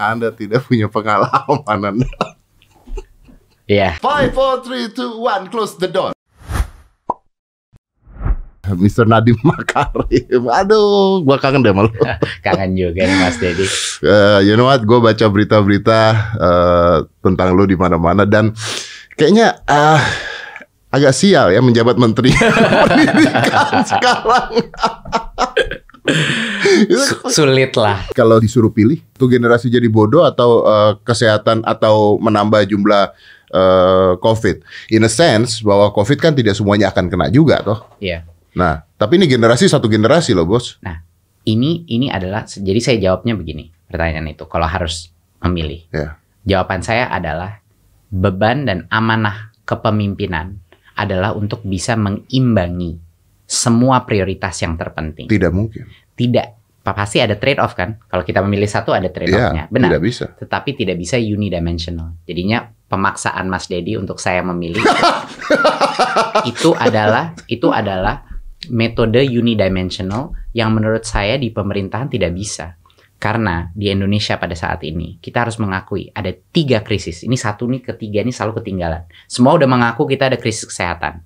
Anda tidak punya pengalaman Anda. Iya. Five, four, three, two, one, close the door. Mr. Nadiem Makarim. Aduh, gua kangen deh malu. Kangen juga nih Mas Dedi. Uh, you know what? Gue baca berita-berita uh, tentang lu di mana-mana dan kayaknya uh, agak sial ya menjabat menteri pendidikan sekarang. Sulit lah. Kalau disuruh pilih, tuh generasi jadi bodoh atau uh, kesehatan atau menambah jumlah uh, COVID. In a sense bahwa COVID kan tidak semuanya akan kena juga toh. Iya. Nah, tapi ini generasi satu generasi loh bos. Nah, ini ini adalah jadi saya jawabnya begini pertanyaan itu. Kalau harus memilih, Ya. jawaban saya adalah beban dan amanah kepemimpinan adalah untuk bisa mengimbangi semua prioritas yang terpenting. Tidak mungkin. Tidak, pasti ada trade off kan? Kalau kita memilih satu ada trade offnya, Ya, benar. tidak bisa. Tetapi tidak bisa unidimensional. Jadinya pemaksaan Mas Dedi untuk saya memilih itu adalah itu adalah metode unidimensional yang menurut saya di pemerintahan tidak bisa. Karena di Indonesia pada saat ini kita harus mengakui ada tiga krisis. Ini satu nih, ketiga ini selalu ketinggalan. Semua udah mengaku kita ada krisis kesehatan.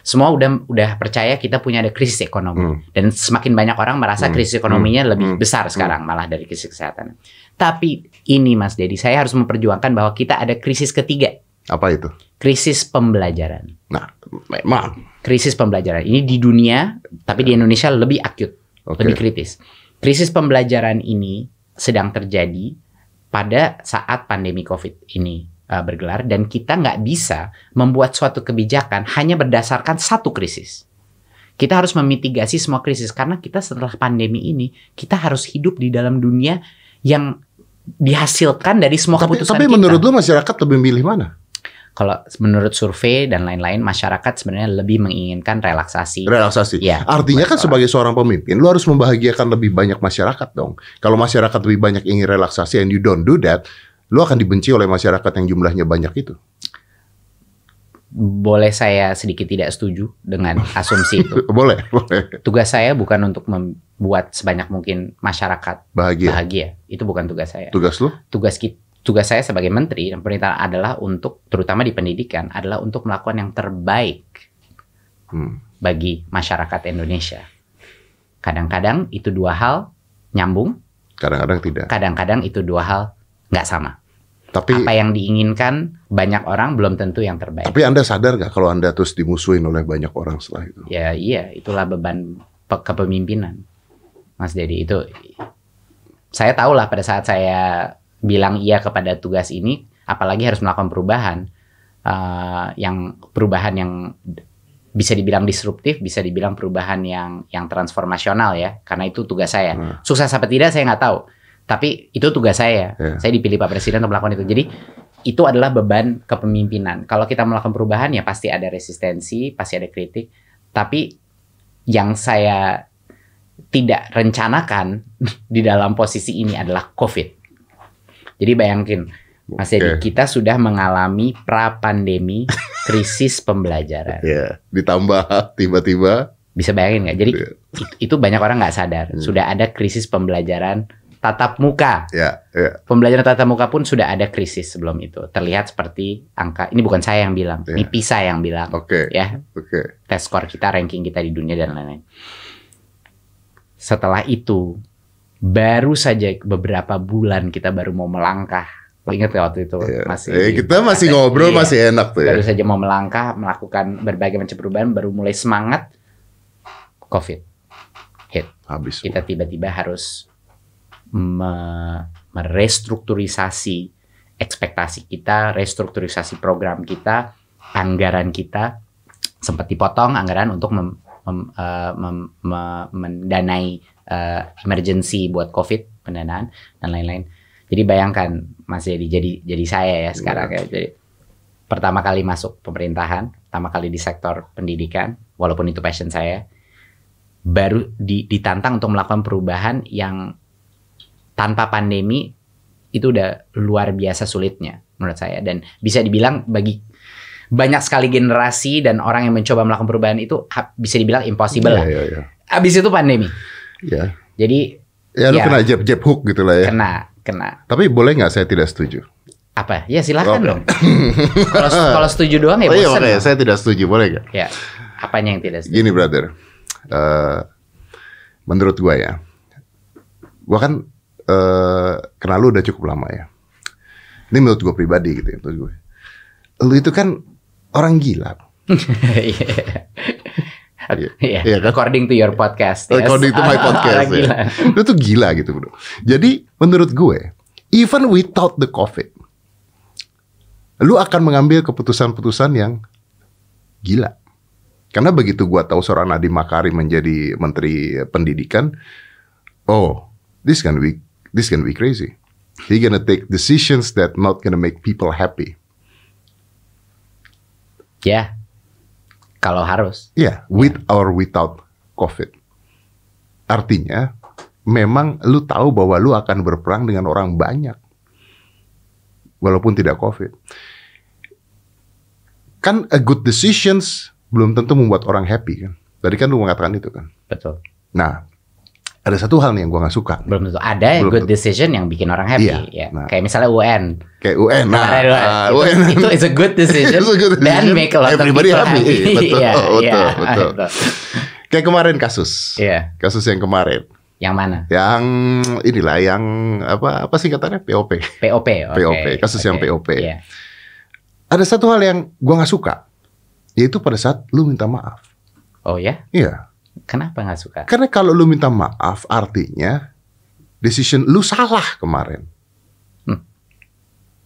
Semua udah udah percaya kita punya ada krisis ekonomi. Hmm. Dan semakin banyak orang merasa Hmm. krisis ekonominya Hmm. lebih Hmm. besar sekarang malah dari krisis kesehatan. Tapi ini Mas Dedi, saya harus memperjuangkan bahwa kita ada krisis ketiga, Apa itu? krisis pembelajaran. Nah, memang. Krisis pembelajaran ini di dunia, tapi di Indonesia lebih akut, Oke. lebih kritis. Krisis pembelajaran ini sedang terjadi pada saat pandemi COVID ini uh, bergelar dan kita nggak bisa membuat suatu kebijakan hanya berdasarkan satu krisis. Kita harus memitigasi semua krisis karena kita setelah pandemi ini kita harus hidup di dalam dunia yang dihasilkan dari semua Tapi, keputusan tapi kita. menurut lu masyarakat lebih milih mana? Kalau menurut survei dan lain-lain masyarakat sebenarnya lebih menginginkan relaksasi. Relaksasi. Iya. Artinya kan Betul. sebagai seorang pemimpin, lu harus membahagiakan lebih banyak masyarakat dong. Kalau masyarakat lebih banyak ingin relaksasi and you don't do that, lu akan dibenci oleh masyarakat yang jumlahnya banyak itu. Boleh saya sedikit tidak setuju dengan asumsi itu. Boleh, boleh. Tugas saya bukan untuk membuat sebanyak mungkin masyarakat Bahagia. bahagia. Itu bukan tugas saya. Tugas lu? Tugas kita tugas saya sebagai menteri dan pemerintahan adalah untuk terutama di pendidikan adalah untuk melakukan yang terbaik Hmm. bagi masyarakat Indonesia. Kadang-kadang itu dua hal nyambung, Kadang-kadang tidak. kadang-kadang itu dua hal nggak sama. Tapi Apa yang diinginkan banyak orang belum tentu yang terbaik. tapi Anda sadar nggak kalau Anda terus dimusuhin oleh banyak orang setelah itu? Ya iya, itulah beban pe- kepemimpinan. Mas Dedi itu saya tahu lah pada saat saya bilang iya kepada tugas ini, apalagi harus melakukan perubahan eh, yang perubahan yang bisa dibilang disruptif, bisa dibilang perubahan yang yang transformasional ya, karena itu tugas saya. Hmm. Sukses apa tidak saya nggak tahu, tapi itu tugas saya. Ya. Saya dipilih Pak Presiden untuk melakukan itu. Jadi itu adalah beban kepemimpinan. Kalau kita melakukan perubahan ya pasti ada resistensi, pasti ada kritik. Tapi yang saya tidak rencanakan di dalam posisi ini adalah COVID. Jadi bayangin, Mas Edi, kita sudah mengalami pra-pandemi krisis pembelajaran. Ya, ditambah tiba-tiba Bisa bayangin nggak? Jadi Iya. itu, itu banyak orang nggak sadar. Hmm. Sudah ada krisis pembelajaran tatap muka. ya, ya. Pembelajaran tatap muka pun sudah ada krisis sebelum itu. Terlihat seperti angka. Ini bukan saya yang bilang, Iya. ini PISA yang bilang. Oke. Ya, Oke. tes skor kita, ranking kita di dunia dan lain-lain. Setelah itu, baru saja beberapa bulan kita baru mau melangkah. Lo ingat gak waktu itu Ya. masih Eh, kita masih ngobrol Iya. masih enak tuh ya. baru saja mau melangkah melakukan berbagai macam perubahan baru mulai semangat covid hit Habis. kita tiba-tiba harus merestrukturisasi ekspektasi kita restrukturisasi program kita anggaran kita sempat dipotong anggaran untuk mem- mem- eh, mem- me- mendanai eh, emergency buat covid pendanaan dan lain-lain. Jadi bayangkan Mas Jadi jadi jadi saya ya sekarang ya. Jadi pertama kali masuk pemerintahan pertama kali di sektor pendidikan walaupun itu passion saya baru di- ditantang untuk melakukan perubahan yang tanpa pandemi itu udah luar biasa sulitnya menurut saya dan bisa dibilang bagi banyak sekali generasi dan orang yang mencoba melakukan perubahan itu bisa dibilang impossible Iya, lah. iya, iya. Habis itu pandemi. Ya. Jadi Ya lu Ya. kena jab jab hook gitu lah ya. kena kena. Tapi boleh nggak saya tidak setuju? Apa? Ya silakan Oke. dong. Kalau kalau setuju doang ya oh iya dong. saya tidak setuju, boleh nggak? Ya. Apanya yang tidak setuju? Gini brother, Eh, menurut gua ya, gua kan eh kenal lu udah cukup lama ya. Ini menurut gua pribadi gitu ya, menurut gue. Lu itu kan orang gila. Iya. Iya. Iya. Iya kan? According to your podcast. yes. According to my podcast ya. gila. Lu tuh gila gitu bro. Jadi menurut gue, even without the COVID, lu akan mengambil keputusan-keputusan yang gila. Karena begitu gua tahu seorang Nadiem Makarim menjadi menteri pendidikan, oh, this gonna be this gonna be crazy. He gonna take decisions that not gonna make people happy. Ya. Kalau harus. Yeah, with or without COVID. Artinya, memang lu tahu bahwa lu akan berperang dengan orang banyak. Walaupun tidak COVID. Kan a good decisions belum tentu membuat orang happy kan. Tadi kan lu mengatakan itu kan. Betul. Nah, ada satu hal nih yang gua nggak suka. Belum tentu ada Belum good tentu. decision yang bikin orang happy Iya, ya. nah. Kayak misalnya UN. Kayak UN. Nah, Kemarin UN. ah, itu, UN. itu is a good decision. It's a good Dan decision. make a lot of Everybody people happy. happy. Betul, Iya, betul, iya, betul. Kayak kemarin kasus. Iya. Kasus yang kemarin. Yang mana? Yang inilah yang apa apa singkatannya POP. POP. oke. POP, kasus yang Oke. POP. Iya. Ada satu hal yang gua nggak suka, yaitu pada saat lu minta maaf. Oh ya? Iya, Kenapa nggak suka? karena kalau lu minta maaf artinya decision lu salah kemarin.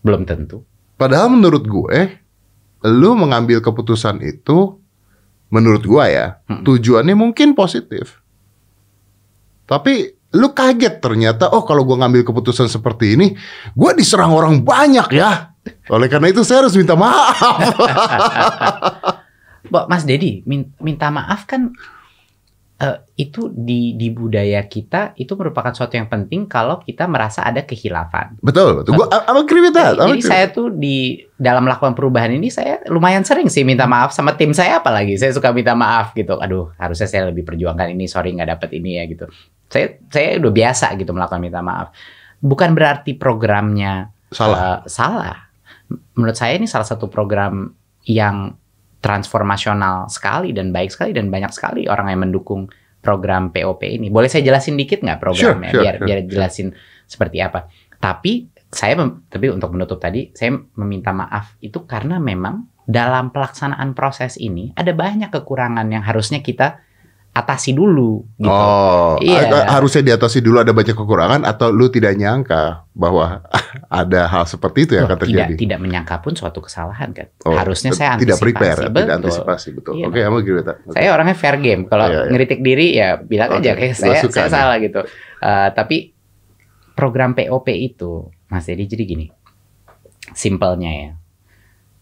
Belum tentu. Padahal menurut gue, lu mengambil keputusan itu, menurut gua ya, Hmm. tujuannya mungkin positif. Tapi lu kaget ternyata, oh kalau gua ngambil keputusan seperti ini, gua diserang orang banyak ya. Oleh karena itu saya harus minta maaf. Mbak Mas Dedi, min- minta maaf kan eh, itu di di budaya kita itu merupakan suatu yang penting kalau kita merasa ada kehilafan. betul, betul. Gua I'm agree with that. Jadi, I'm jadi agree. saya tuh di dalam melakukan perubahan ini saya lumayan sering sih minta maaf sama tim saya apalagi saya suka minta maaf gitu. Aduh harusnya saya lebih perjuangkan ini sorry nggak dapet ini ya gitu. Saya saya udah biasa gitu melakukan minta maaf. Bukan berarti programnya salah. eh, salah. Menurut saya ini salah satu program yang transformasional sekali dan baik sekali dan banyak sekali orang yang mendukung program POP ini. Boleh saya jelasin dikit nggak programnya Sure, sure, biar sure. biar jelasin seperti apa. Tapi saya tapi untuk menutup tadi saya meminta maaf itu karena memang dalam pelaksanaan proses ini ada banyak kekurangan yang harusnya kita atasi dulu gitu. Oh, Iya. harusnya diatasi dulu ada banyak kekurangan atau lu tidak nyangka bahwa ada hal seperti itu yang Loh, akan terjadi. tidak tidak menyangka pun suatu kesalahan kan. Oh, harusnya saya tidak antisipasi. prepare, tidak Betul. antisipasi betul. Iya, Oke, with that. Oke. Saya orangnya fair game. Kalau Iya, iya. ngeritik diri ya bilang aja Oke, kayak saya suka saya salah gitu. Eh, tapi program POP itu Mas Dedi jadi gini. Simpelnya ya.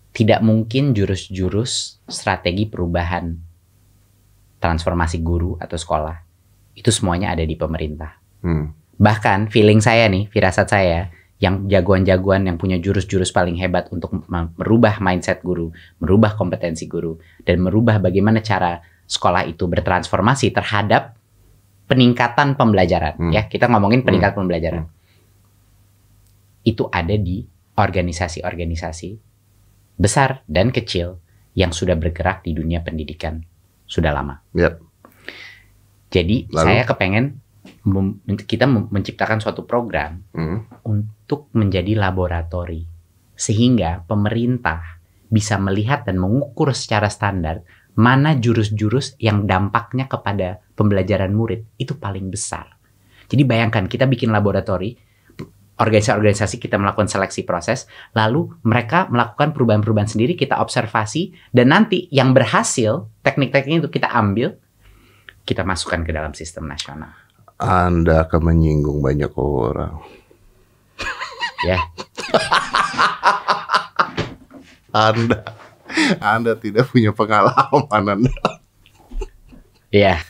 Tidak mungkin jurus-jurus strategi perubahan transformasi guru atau sekolah itu semuanya ada di pemerintah. Hmm. Bahkan feeling saya nih, firasat saya, yang jagoan-jagoan yang punya jurus-jurus paling hebat untuk me- merubah mindset guru, merubah kompetensi guru, dan merubah bagaimana cara sekolah itu bertransformasi terhadap peningkatan pembelajaran. Hmm. Ya, kita ngomongin peningkatan pembelajaran. Itu ada di organisasi-organisasi besar dan kecil yang sudah bergerak di dunia pendidikan sudah lama. Yep. Jadi Lalu? saya kepengen mem- kita menciptakan suatu program Hmm. untuk menjadi laboratori sehingga pemerintah bisa melihat dan mengukur secara standar mana jurus-jurus yang dampaknya kepada pembelajaran murid itu paling besar. Jadi bayangkan kita bikin laboratori, organisasi-organisasi kita melakukan seleksi proses, lalu mereka melakukan perubahan-perubahan sendiri, kita observasi, dan nanti yang berhasil, teknik-teknik itu kita ambil, kita masukkan ke dalam sistem nasional. Anda akan menyinggung banyak orang. Ya, Anda Anda tidak punya pengalaman Anda. Iya.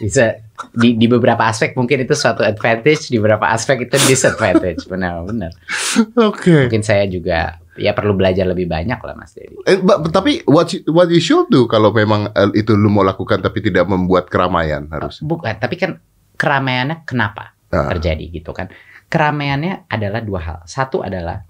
Bisa di, di beberapa aspek mungkin itu suatu advantage, di beberapa aspek itu disadvantage. Benar, benar. Oke. Mungkin saya juga ya perlu belajar lebih banyak lah Mas Dedi. Eh, tapi what you, what you should do kalau memang eh, itu lu mau lakukan tapi tidak membuat keramaian harus. Bukan, tapi kan keramaiannya kenapa Ah. terjadi gitu kan? Keramaiannya adalah dua hal. Satu adalah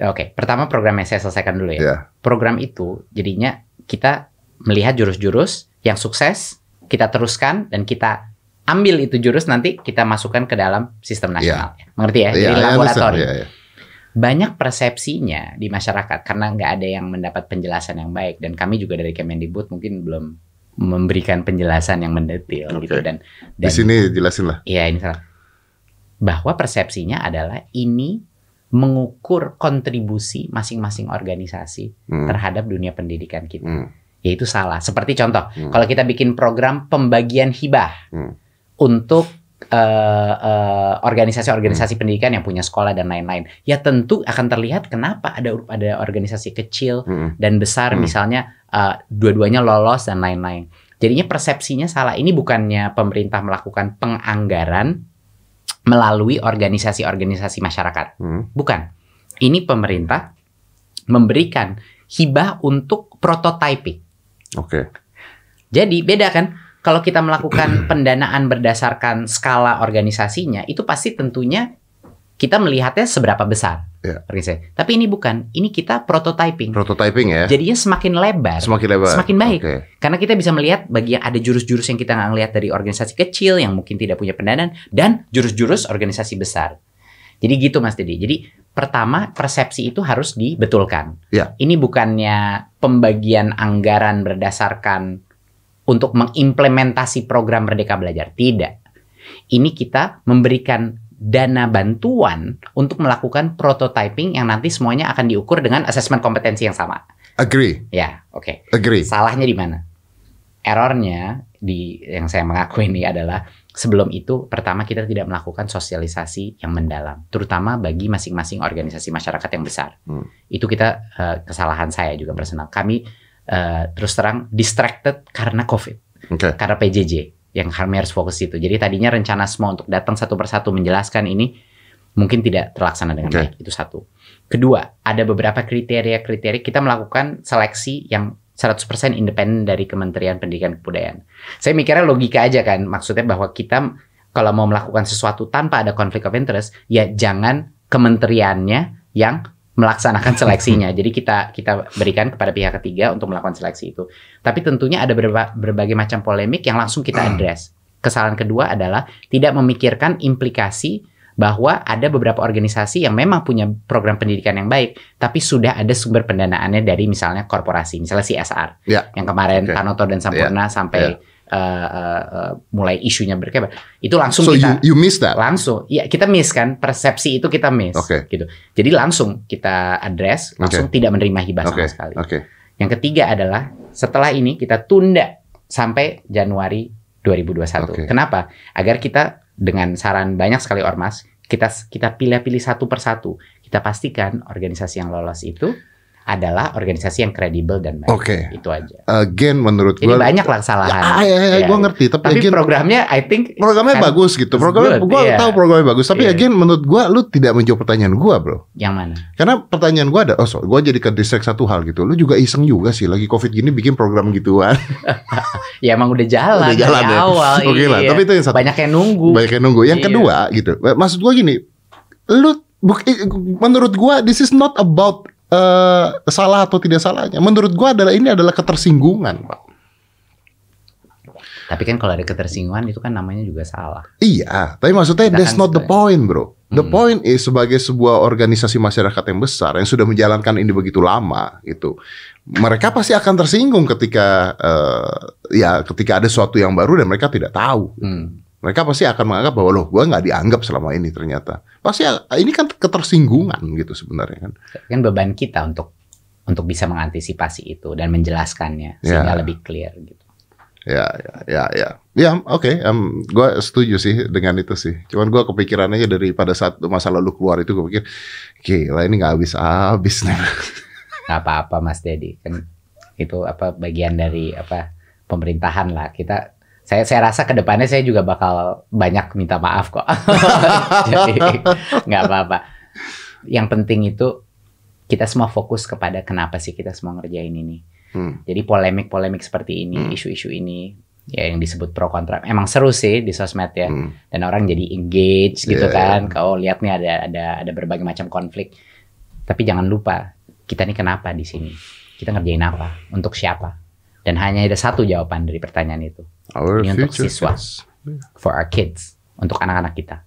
Oke, pertama program yang saya selesaikan dulu ya. Ya. Program itu jadinya kita melihat jurus-jurus yang sukses, kita teruskan dan kita ambil itu jurus nanti kita masukkan ke dalam sistem nasional. Mengerti ya? Jadi Iya, laboratorium. Iya, iya. Banyak persepsinya di masyarakat karena nggak ada yang mendapat penjelasan yang baik dan kami juga dari Kemendikbud mungkin belum memberikan penjelasan yang mendetil Oke. gitu dan Di dan sini jelasin lah. Iya ini salah. Bahwa persepsinya adalah ini mengukur kontribusi masing-masing organisasi Hmm. terhadap dunia pendidikan kita. Hmm. Yaitu salah. Seperti contoh, Hmm. kalau kita bikin program pembagian hibah Hmm. untuk eh, eh, organisasi-organisasi Hmm. pendidikan yang punya sekolah dan lain-lain, ya tentu akan terlihat kenapa ada ada organisasi kecil Hmm. dan besar Hmm. misalnya eh, dua-duanya lolos dan lain-lain. Jadinya persepsinya salah. Ini bukannya pemerintah melakukan penganggaran melalui organisasi-organisasi masyarakat. Hmm. Bukan. Ini pemerintah memberikan hibah untuk prototyping. Oke. Jadi beda kan? Kalau kita melakukan pendanaan berdasarkan skala organisasinya, itu pasti tentunya kita melihatnya seberapa besar. Ya. organisasi. Tapi ini bukan. Ini kita prototyping. Prototyping ya. Jadinya semakin lebar. Semakin lebar. Semakin baik. Oke. Karena kita bisa melihat bagi yang ada jurus-jurus yang kita nggak ngelihat dari organisasi kecil yang mungkin tidak punya pendanaan dan jurus-jurus organisasi besar. Jadi gitu Mas Dedi. Jadi pertama persepsi itu harus dibetulkan. Ya. Ini bukannya pembagian anggaran berdasarkan untuk mengimplementasi program Merdeka Belajar. Tidak. Ini kita memberikan dana bantuan untuk melakukan prototyping yang nanti semuanya akan diukur dengan asesmen kompetensi yang sama. Agree. Ya, oke. Agree. Salahnya di mana? Errornya di yang saya mengaku ini adalah sebelum itu pertama kita tidak melakukan sosialisasi yang mendalam, terutama bagi masing-masing organisasi masyarakat yang besar. Hmm. Itu kita eh, kesalahan saya juga personal. Kami eh, terus terang distracted karena COVID, Oke. karena PJJ yang kami harus fokus itu. Jadi tadinya rencana semua untuk datang satu persatu menjelaskan ini mungkin tidak terlaksana dengan Oke. baik. Itu satu. Kedua, ada beberapa kriteria-kriteria kita melakukan seleksi yang 100% independen dari Kementerian Pendidikan dan Kebudayaan. Saya mikirnya logika aja kan, maksudnya bahwa kita kalau mau melakukan sesuatu tanpa ada konflik of interest, ya jangan kementeriannya yang melaksanakan seleksinya. Jadi kita kita berikan kepada pihak ketiga untuk melakukan seleksi itu. Tapi tentunya ada berba- berbagai macam polemik yang langsung kita address. Kesalahan kedua adalah tidak memikirkan implikasi bahwa ada beberapa organisasi yang memang punya program pendidikan yang baik, tapi sudah ada sumber pendanaannya dari misalnya korporasi, misalnya CSR, Ya. yang kemarin Oke. Tanoto dan Sampurna sampai Ya. eh, eh, eh, mulai isunya berkebar, itu langsung So kita you you miss that. langsung, ya kita miss kan persepsi itu kita miss, Oke. gitu. Jadi langsung kita address, langsung tidak menerima hibah Oke. sama sekali. Oke. Yang ketiga adalah setelah ini kita tunda sampai Januari 2021. Oke. Kenapa? Agar kita dengan saran banyak sekali ormas, kita kita pilih-pilih satu persatu. Kita pastikan organisasi yang lolos itu adalah organisasi yang kredibel dan baik. Oke. Itu aja. Again menurut Jadi gua banyak lah kesalahan. Ya, ya, ya, Ya, gua ya. ngerti, tapi, Tapi again programnya I think programnya kan bagus gitu. Programnya good, gua iya. tahu programnya bagus, tapi Iya. again menurut gua lu tidak menjawab pertanyaan gua, Bro. yang mana? Karena pertanyaan gua ada, oh so, gua jadi ke distract satu hal gitu. Lu juga iseng juga sih lagi Covid gini bikin program gituan. Ya emang udah jalan, Udah jalan dari ya. awal. Oke lah, iya. tapi itu yang satu. banyak yang nunggu. Banyak yang nunggu. Yang Iya. kedua gitu. Maksud gua gini, lu buk- menurut gua this is not about eh, salah atau tidak salahnya. Menurut gua adalah ini adalah ketersinggungan, Pak. Tapi kan kalau ada ketersinggungan itu kan namanya juga salah. Iya, tapi maksudnya Kita that's kan not the point, bro. The Hmm. point is sebagai sebuah organisasi masyarakat yang besar yang sudah menjalankan ini begitu lama, gitu. Mereka pasti akan tersinggung ketika eh, ya ketika ada sesuatu yang baru dan mereka tidak tahu. Hmm. Mereka pasti akan menganggap bahwa loh, gua nggak dianggap selama ini ternyata. Pasti ah, ini kan ketersinggungan gitu sebenarnya kan. kan beban kita untuk untuk bisa mengantisipasi itu dan menjelaskannya sehingga Ya. lebih clear gitu. Ya, ya, ya, ya. Ya, oke. gua setuju sih dengan itu sih. Cuman gua kepikiran aja dari pada saat masa lalu keluar itu gue pikir, gila ini nggak habis-habis nih. Nggak apa-apa Mas Dedi kan itu apa bagian dari apa pemerintahan lah kita saya saya rasa ke depannya saya juga bakal banyak minta maaf kok. Jadi nggak apa-apa. Yang penting itu kita semua fokus kepada kenapa sih kita semua ngerjain ini. Hmm. Jadi polemik-polemik seperti ini, Hmm. isu-isu ini ya yang disebut pro kontra. Emang seru sih di sosmed ya. Hmm. Dan orang jadi engage gitu kan. Kau lihat nih ada ada ada berbagai macam konflik. Tapi jangan lupa kita nih kenapa di sini? Kita ngerjain apa? Untuk siapa? Dan hanya ada satu jawaban dari pertanyaan itu. Our Ini untuk siswa. kids. For our kids, untuk anak-anak kita.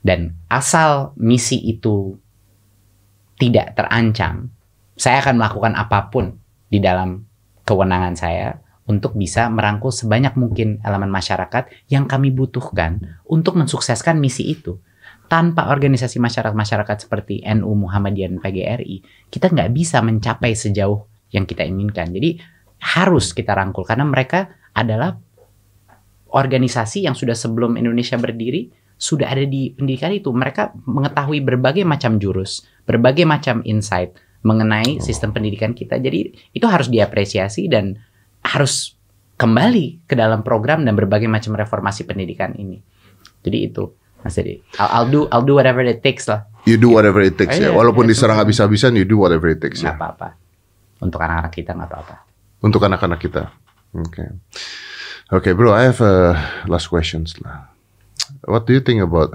Dan asal misi itu tidak terancam, saya akan melakukan apa pun di dalam kewenangan saya untuk bisa merangkul sebanyak mungkin elemen masyarakat yang kami butuhkan untuk mensukseskan misi itu. Tanpa organisasi masyarakat-masyarakat seperti NU, Muhammadiyah, dan PGRI, kita nggak bisa mencapai sejauh yang kita inginkan. Jadi harus kita rangkul karena mereka adalah organisasi yang sudah sebelum Indonesia berdiri sudah ada di pendidikan itu. Mereka mengetahui berbagai macam jurus, berbagai macam insight mengenai sistem pendidikan kita. Jadi itu harus diapresiasi dan harus kembali ke dalam program dan berbagai macam reformasi pendidikan ini. Jadi itu, Mas Dedi. I'll, I'll do I'll do whatever it takes lah. You do whatever it takes Iya, ya. Walaupun iya, diserang betul. habis-habisan, you do whatever it takes Nggak ya. apa-apa. Untuk anak-anak kita nggak apa-apa. Untuk anak-anak kita. Oke. Oke, bro. I have uh, last questions lah. What do you think about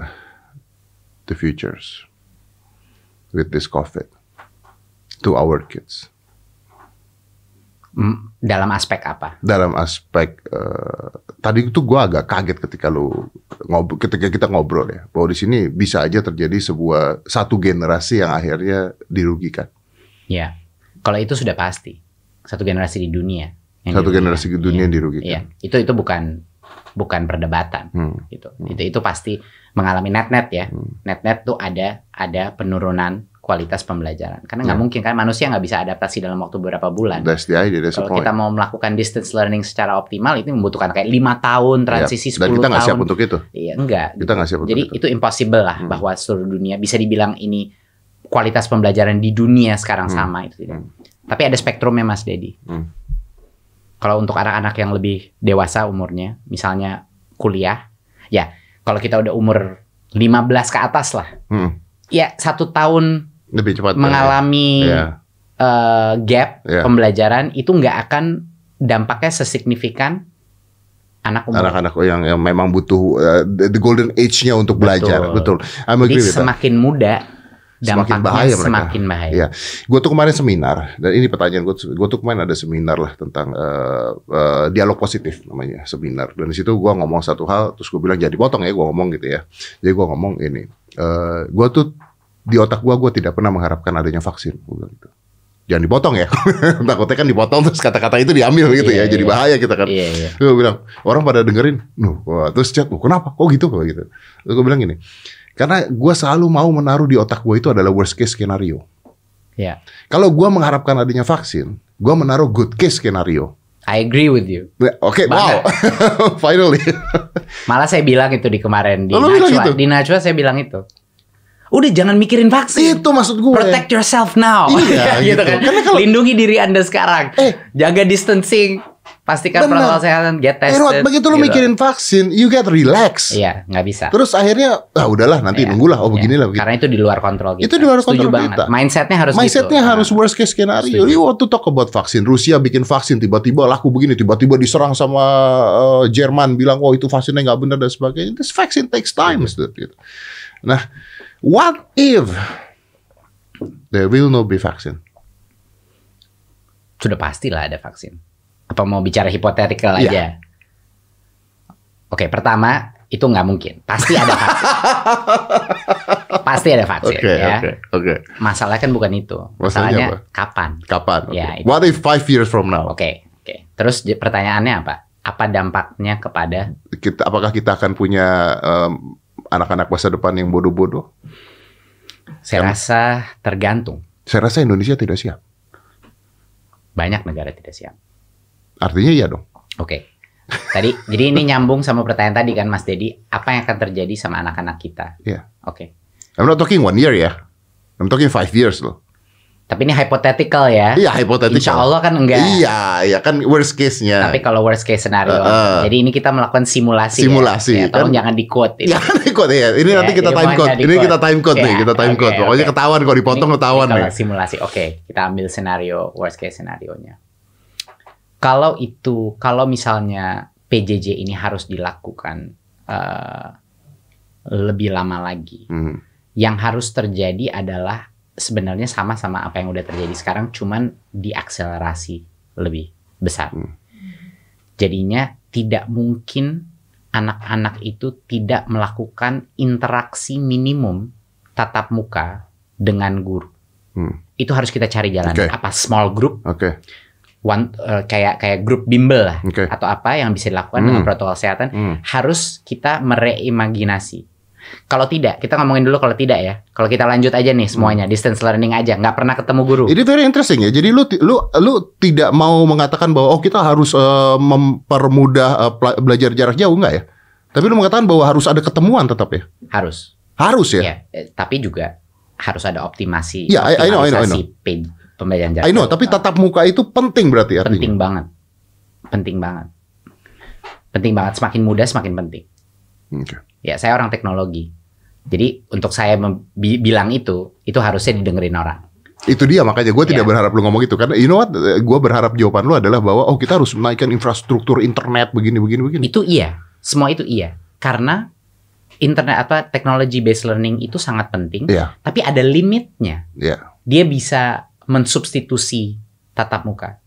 the futures with this COVID to our kids? Hmm, Dalam aspek apa? dalam aspek eh, tadi itu gua agak kaget ketika lu ngobrol ketika kita ngobrol ya bahwa di sini bisa aja terjadi sebuah satu generasi yang akhirnya dirugikan Ya, kalau itu sudah pasti satu generasi di dunia. yang satu dirugikan. generasi di dunia Iya. dirugikan Iya, itu itu bukan bukan perdebatan Hmm. gitu. Itu itu pasti mengalami net net ya. Hmm. Net net tuh ada ada penurunan kualitas pembelajaran. Karena nggak Ya. mungkin kan manusia nggak bisa adaptasi dalam waktu beberapa bulan. that's the idea that's the Kalau point kita mau melakukan distance learning secara optimal itu membutuhkan kayak lima tahun transisi Ya, dan 10 kita nggak siap untuk itu Iya, enggak. kita nggak siap untuk Jadi itu itu impossible lah Hmm. bahwa seluruh dunia bisa dibilang ini kualitas pembelajaran di dunia sekarang Hmm. sama itu tidak. Hmm. Tapi ada spektrumnya Mas Dedi. Hmm. Kalau untuk anak-anak yang lebih dewasa umurnya, misalnya kuliah, ya kalau kita udah umur 15 ke atas lah, Hmm. ya satu tahun lebih cepat mengalami ya. eh, gap Ya. pembelajaran itu nggak akan dampaknya sesignifikan anak umur. anak-anak yang yang memang butuh uh, the, golden age-nya untuk belajar betul I'm Jadi agree that. semakin Semakin bahaya mereka. semakin bahaya. Iya. Gue tuh kemarin seminar dan ini pertanyaan gue. Gue tuh kemarin ada seminar lah tentang eh, eh, dialog positif namanya seminar. Dan di situ gue ngomong satu hal, terus gue bilang jadi potong ya gue ngomong gitu ya. Jadi gue ngomong ini, eh gue tuh di otak gue gue tidak pernah mengharapkan adanya vaksin. Gue bilang gitu. Jangan dipotong ya. Takutnya kan dipotong terus kata-kata itu diambil gitu Iya, ya. Jadi iya. bahaya kita kan. Iya, iya. Gue bilang orang pada dengerin, nuh, terus chat, "Loh, kenapa? Kok gitu? Kok gitu? Terus gue bilang gini, karena gue selalu mau menaruh di otak gue itu adalah worst case skenario. Iya. Kalau gue mengharapkan adanya vaksin, gue menaruh good case skenario. I agree with you. Oke, wow, Banget. finally. Malah saya bilang itu di kemarin di Oh, lu bilang Najwa. gitu? Di Najwa saya bilang itu. Udah jangan mikirin vaksin. itu maksud gue. Protect yourself now. Iya, gitu, gitu. kan. Karena kalau- Lindungi diri Anda sekarang. Eh. Jaga distancing. Pastikan Benar. protokol kesehatan, get Eh, tested. Rod, begitu lu gitu. mikirin vaksin, you get relax. Iya, nggak bisa. Terus akhirnya, ah udahlah nanti Iya, nunggulah. Oh iya. beginilah. begitu. Karena itu di luar kontrol kita. Itu di luar Setuju kontrol banget. kita. Mindsetnya harus Mindsetnya gitu. harus Nah, worst case skenario. Setuju. You want to talk about vaksin. Rusia bikin vaksin tiba-tiba laku begini, tiba-tiba diserang sama uh, Jerman bilang, oh itu vaksinnya nggak benar dan sebagainya. This vaccine takes time. Iya. Gitu. Nah, what if there will no be vaccine? Sudah pastilah ada vaksin. Apa mau bicara hipotetikal Iya. aja? Oke, pertama itu nggak mungkin. Pasti ada vaksin. Pasti ada vaksin Oke, ya. oke, oke. Masalahnya kan bukan itu. Masalahnya Masalahnya kapan? Kapan? Oke. Ya, itu. What if five years from now? Oke, oke. Terus j- pertanyaannya apa? Apa dampaknya kepada Kita, apakah kita akan punya um, anak-anak masa depan yang bodoh-bodoh? saya rasa tergantung. Saya rasa Indonesia tidak siap. Banyak negara tidak siap. Artinya iya dong. Oke. Tadi jadi ini nyambung sama pertanyaan tadi kan Mas Dedi, apa yang akan terjadi sama anak-anak kita? Iya. Oke. I'm not talking one year ya. I'm talking five years loh. Tapi ini hypothetical ya. Iya, hypothetical. Insya Allah kan enggak. Iya, iya kan worst case-nya. Tapi kalau worst case scenario, Uh, uh. jadi ini kita melakukan simulasi. Simulasi, ya. Ya, tolong kan? jangan di quote. ini. Jangan ikut ya. Ini Ya, nanti kita time code. di Ini quote. kita time code nih, Ya, kita time oke, code. Pokoknya oke. ketahuan kalau dipotong Ini- ketahuan ini nih. simulasi. Oke, kita ambil senario worst case scenario-nya. Kalau itu, kalau misalnya PJJ ini harus dilakukan uh, lebih lama lagi. Hmm. Yang harus terjadi adalah sebenarnya sama-sama apa yang udah terjadi sekarang, cuman diakselerasi lebih besar. Hmm. Jadinya tidak mungkin anak-anak itu tidak melakukan interaksi minimum tatap muka dengan guru. Hmm. Itu harus kita cari jalan. Oke. Apa small group, Oke. One, eh, kayak kayak grup bimbel lah, Oke. atau apa yang bisa dilakukan Hmm. dengan protokol kesehatan Hmm. harus kita mereimajinasi. Kalau tidak, kita ngomongin dulu kalau tidak ya. Kalau kita lanjut aja nih semuanya, Hmm. distance learning aja, nggak pernah ketemu guru. Ini very interesting ya. Jadi lu lu lu tidak mau mengatakan bahwa oh kita harus eh, mempermudah pela- belajar jarak jauh enggak ya? Tapi lu mengatakan bahwa harus ada ketemuan tetap ya? Harus. Harus ya? Ya, tapi juga harus ada optimasi. Ya, I- I know, I know, I optimalisasi pe- pembelajaran jarak I know, tapi tatap muka itu penting berarti artinya. penting banget. Penting banget. Penting banget. Semakin muda semakin penting. Oke. Ya, saya orang teknologi. Jadi untuk saya bilang itu, itu harusnya didengerin orang. Itu dia makanya gue tidak Ya. berharap lu ngomong itu karena you know what? Gue berharap jawaban lu adalah bahwa oh kita harus menaikkan infrastruktur internet begini begini begini. Itu iya, semua itu iya. Karena internet apa teknologi based learning itu sangat penting, Iya, tapi ada limitnya. iya. Dia bisa mensubstitusi tatap muka.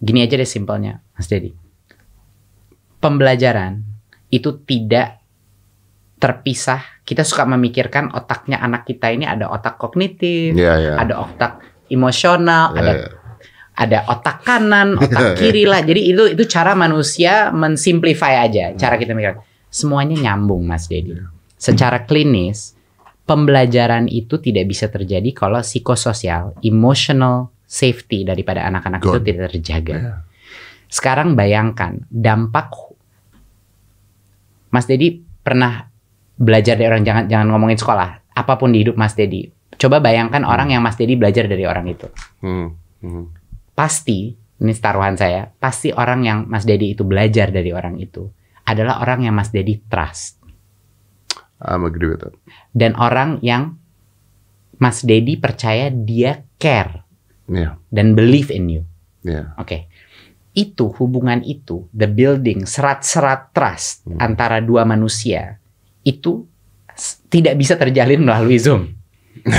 Gini aja deh simpelnya, Mas Dedi. Pembelajaran itu tidak terpisah. Kita suka memikirkan otaknya anak kita ini ada otak kognitif, Iya, iya. ada otak emosional, Iya, ada iya. ada otak kanan, otak kiri lah. Jadi itu itu cara manusia mensimplify aja cara kita mikir. Semuanya nyambung, Mas Dedi. Secara klinis, pembelajaran itu tidak bisa terjadi kalau psikososial, emotional safety daripada anak-anak itu tidak terjaga. Sekarang bayangkan dampak Mas Dedi pernah belajar dari orang jangan jangan ngomongin sekolah, apa pun di hidup Mas Dedi. Coba bayangkan orang yang Mas Dedi belajar dari orang itu Hmm, hmm. pasti ini taruhan saya pasti orang yang Mas Dedi itu belajar dari orang itu adalah orang yang Mas Dedi trust I'm agree with that. dan orang yang Mas Dedi percaya dia care Iya, dan believe in you. iya. Oke. Itu hubungan itu the building serat-serat trust Hmm. antara dua manusia itu tidak bisa terjalin melalui Zoom.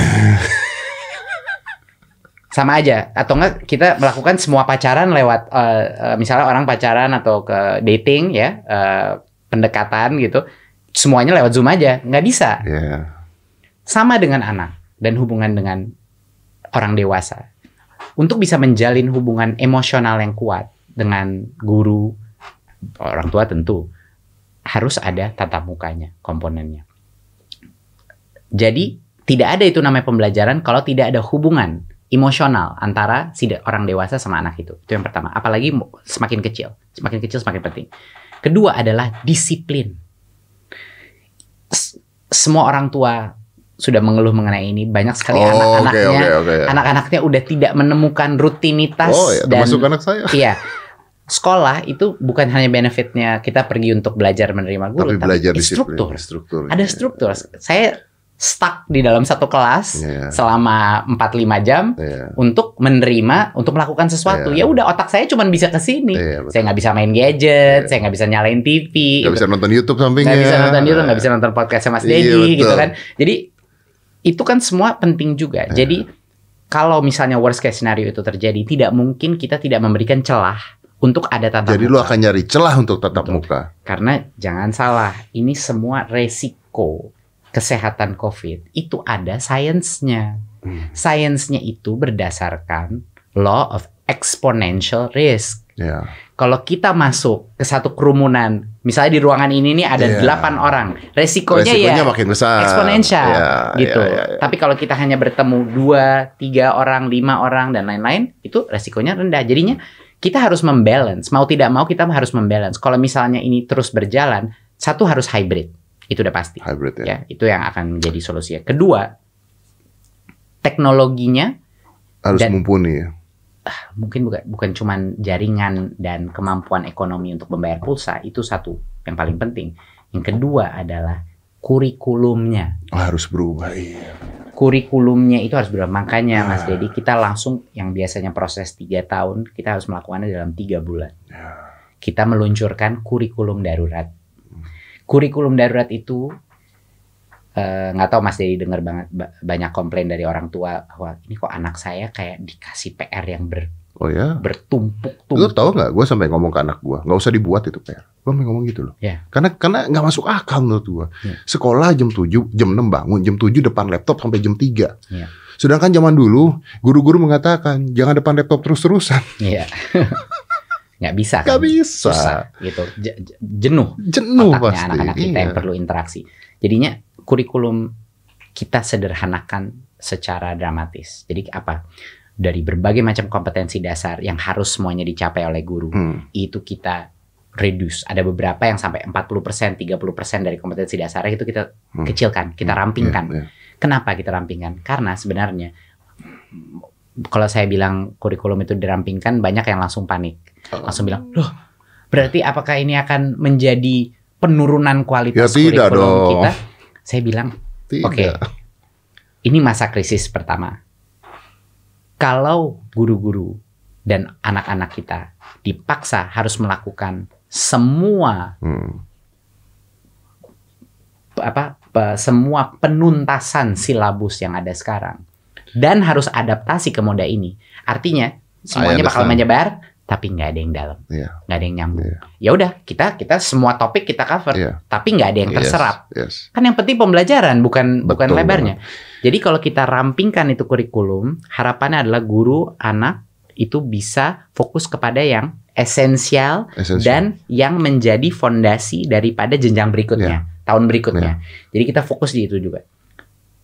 Sama aja atau enggak kita melakukan semua pacaran lewat eh, eh, misalnya orang pacaran atau ke dating ya eh, pendekatan gitu semuanya lewat Zoom aja nggak bisa Iya. sama dengan anak dan hubungan dengan orang dewasa. Untuk bisa menjalin hubungan emosional yang kuat dengan guru, orang tua tentu harus ada tatap mukanya, komponennya. Jadi tidak ada itu namanya pembelajaran kalau tidak ada hubungan emosional antara si orang dewasa sama anak itu. Itu yang pertama. Apalagi semakin kecil, semakin kecil semakin penting. Kedua adalah disiplin. Semua orang tua sudah mengeluh mengenai ini. Banyak sekali Oh, anak-anaknya, oke oke. anak-anaknya udah tidak menemukan rutinitas Oh, ya, dan termasuk anak saya. iya. Sekolah itu bukan hanya benefitnya kita pergi untuk belajar menerima guru, Tapi belajar disiplin, struktur. struktur. Ada struktur. Saya stuck di dalam satu kelas Iya. selama 4-5 jam Iya. untuk menerima, untuk melakukan sesuatu. Iya. Ya udah otak saya cuma bisa ke sini. Iya, betul. saya nggak bisa main gadget, Iya. saya nggak bisa nyalain TV, Nggak gitu. bisa nonton YouTube sampingnya. nggak bisa nonton YouTube, nggak bisa nonton podcast Mas Iya, Dedi, betul. gitu kan. Jadi itu kan semua penting juga. Iya. Jadi kalau misalnya worst case scenario itu terjadi, tidak mungkin kita tidak memberikan celah untuk ada tatap Jadi muka. lu akan nyari celah untuk tatap Betul. muka. Karena jangan salah, ini semua resiko kesehatan COVID itu ada sainsnya. Hmm. Sainsnya itu berdasarkan law of exponential risk. Ya. Kalau kita masuk ke satu kerumunan, misalnya di ruangan ini nih ada Iya. delapan orang, resikonya, Resikonya ya makin besar. eksponensial Ya, gitu. ya, ya, ya. Tapi kalau kita hanya bertemu dua, tiga orang, lima orang dan lain-lain, itu resikonya rendah. Jadinya kita harus membalance. Mau tidak mau kita harus membalance. Kalau misalnya ini terus berjalan, satu harus hybrid. Itu udah pasti. Hybrid ya. Ya, itu yang akan menjadi solusinya. Kedua, teknologinya Harus Dan- mumpuni ya. mungkin bukan bukan cuman jaringan dan kemampuan ekonomi untuk membayar pulsa itu satu yang paling penting. Yang kedua adalah kurikulumnya. Oh, harus berubah. Iya. Kurikulumnya itu harus berubah. Makanya Mas Ah. Dedi kita langsung yang biasanya proses tiga tahun kita harus melakukannya dalam tiga bulan. Ya. kita meluncurkan kurikulum darurat. Kurikulum darurat itu eh, nggak tahu Mas Dedi dengar banget ba- banyak komplain dari orang tua bahwa ini kok anak saya kayak dikasih PR yang ber, Oh ya. Lu bertumpuk-tumpuk. tau nggak? Gue sampai ngomong ke anak gue, nggak usah dibuat itu PR. Gue sampai ngomong gitu loh. Ya. Karena karena nggak masuk akal menurut gue. Ya. Sekolah jam 7, jam 6 bangun, jam 7 depan laptop sampai jam 3. Ya. Sedangkan zaman dulu guru-guru mengatakan jangan depan laptop terus-terusan. Iya. nggak bisa kan? Gak bisa. Susah gitu. Je- je- jenuh Jenuh otaknya pasti. anak-anak kita Iya. yang perlu interaksi. Jadinya kurikulum kita sederhanakan secara dramatis. Jadi apa? Dari berbagai macam kompetensi dasar yang harus semuanya dicapai oleh guru, Hmm. itu kita reduce. Ada beberapa yang sampai 40%, 30% dari kompetensi dasarnya itu kita Hmm. kecilkan, kita rampingkan. Iya, iya. Kenapa kita rampingkan? Karena sebenarnya kalau saya bilang kurikulum itu dirampingkan, banyak yang langsung panik. Langsung bilang, loh berarti apakah ini akan menjadi penurunan kualitas Ya, tidak kurikulum dong. kita? Saya bilang, Tidak. Oke. ini masa krisis pertama. Kalau guru-guru dan anak-anak kita dipaksa harus melakukan semua Hmm. apa semua penuntasan silabus yang ada sekarang dan harus adaptasi ke moda ini. Artinya semuanya bakal menyebar tapi nggak ada yang dalam, Iya. nggak ada yang nyambung. Iya. Ya udah kita kita semua topik kita cover, Iya. tapi nggak ada yang Yes, terserap. Yes. Kan yang penting pembelajaran bukan bukan Betul lebarnya. Jadi kalau kita rampingkan itu kurikulum, harapannya adalah guru anak itu bisa fokus kepada yang esensial Esensial. dan yang menjadi fondasi daripada jenjang berikutnya, tahun berikutnya. Jadi kita fokus di itu juga.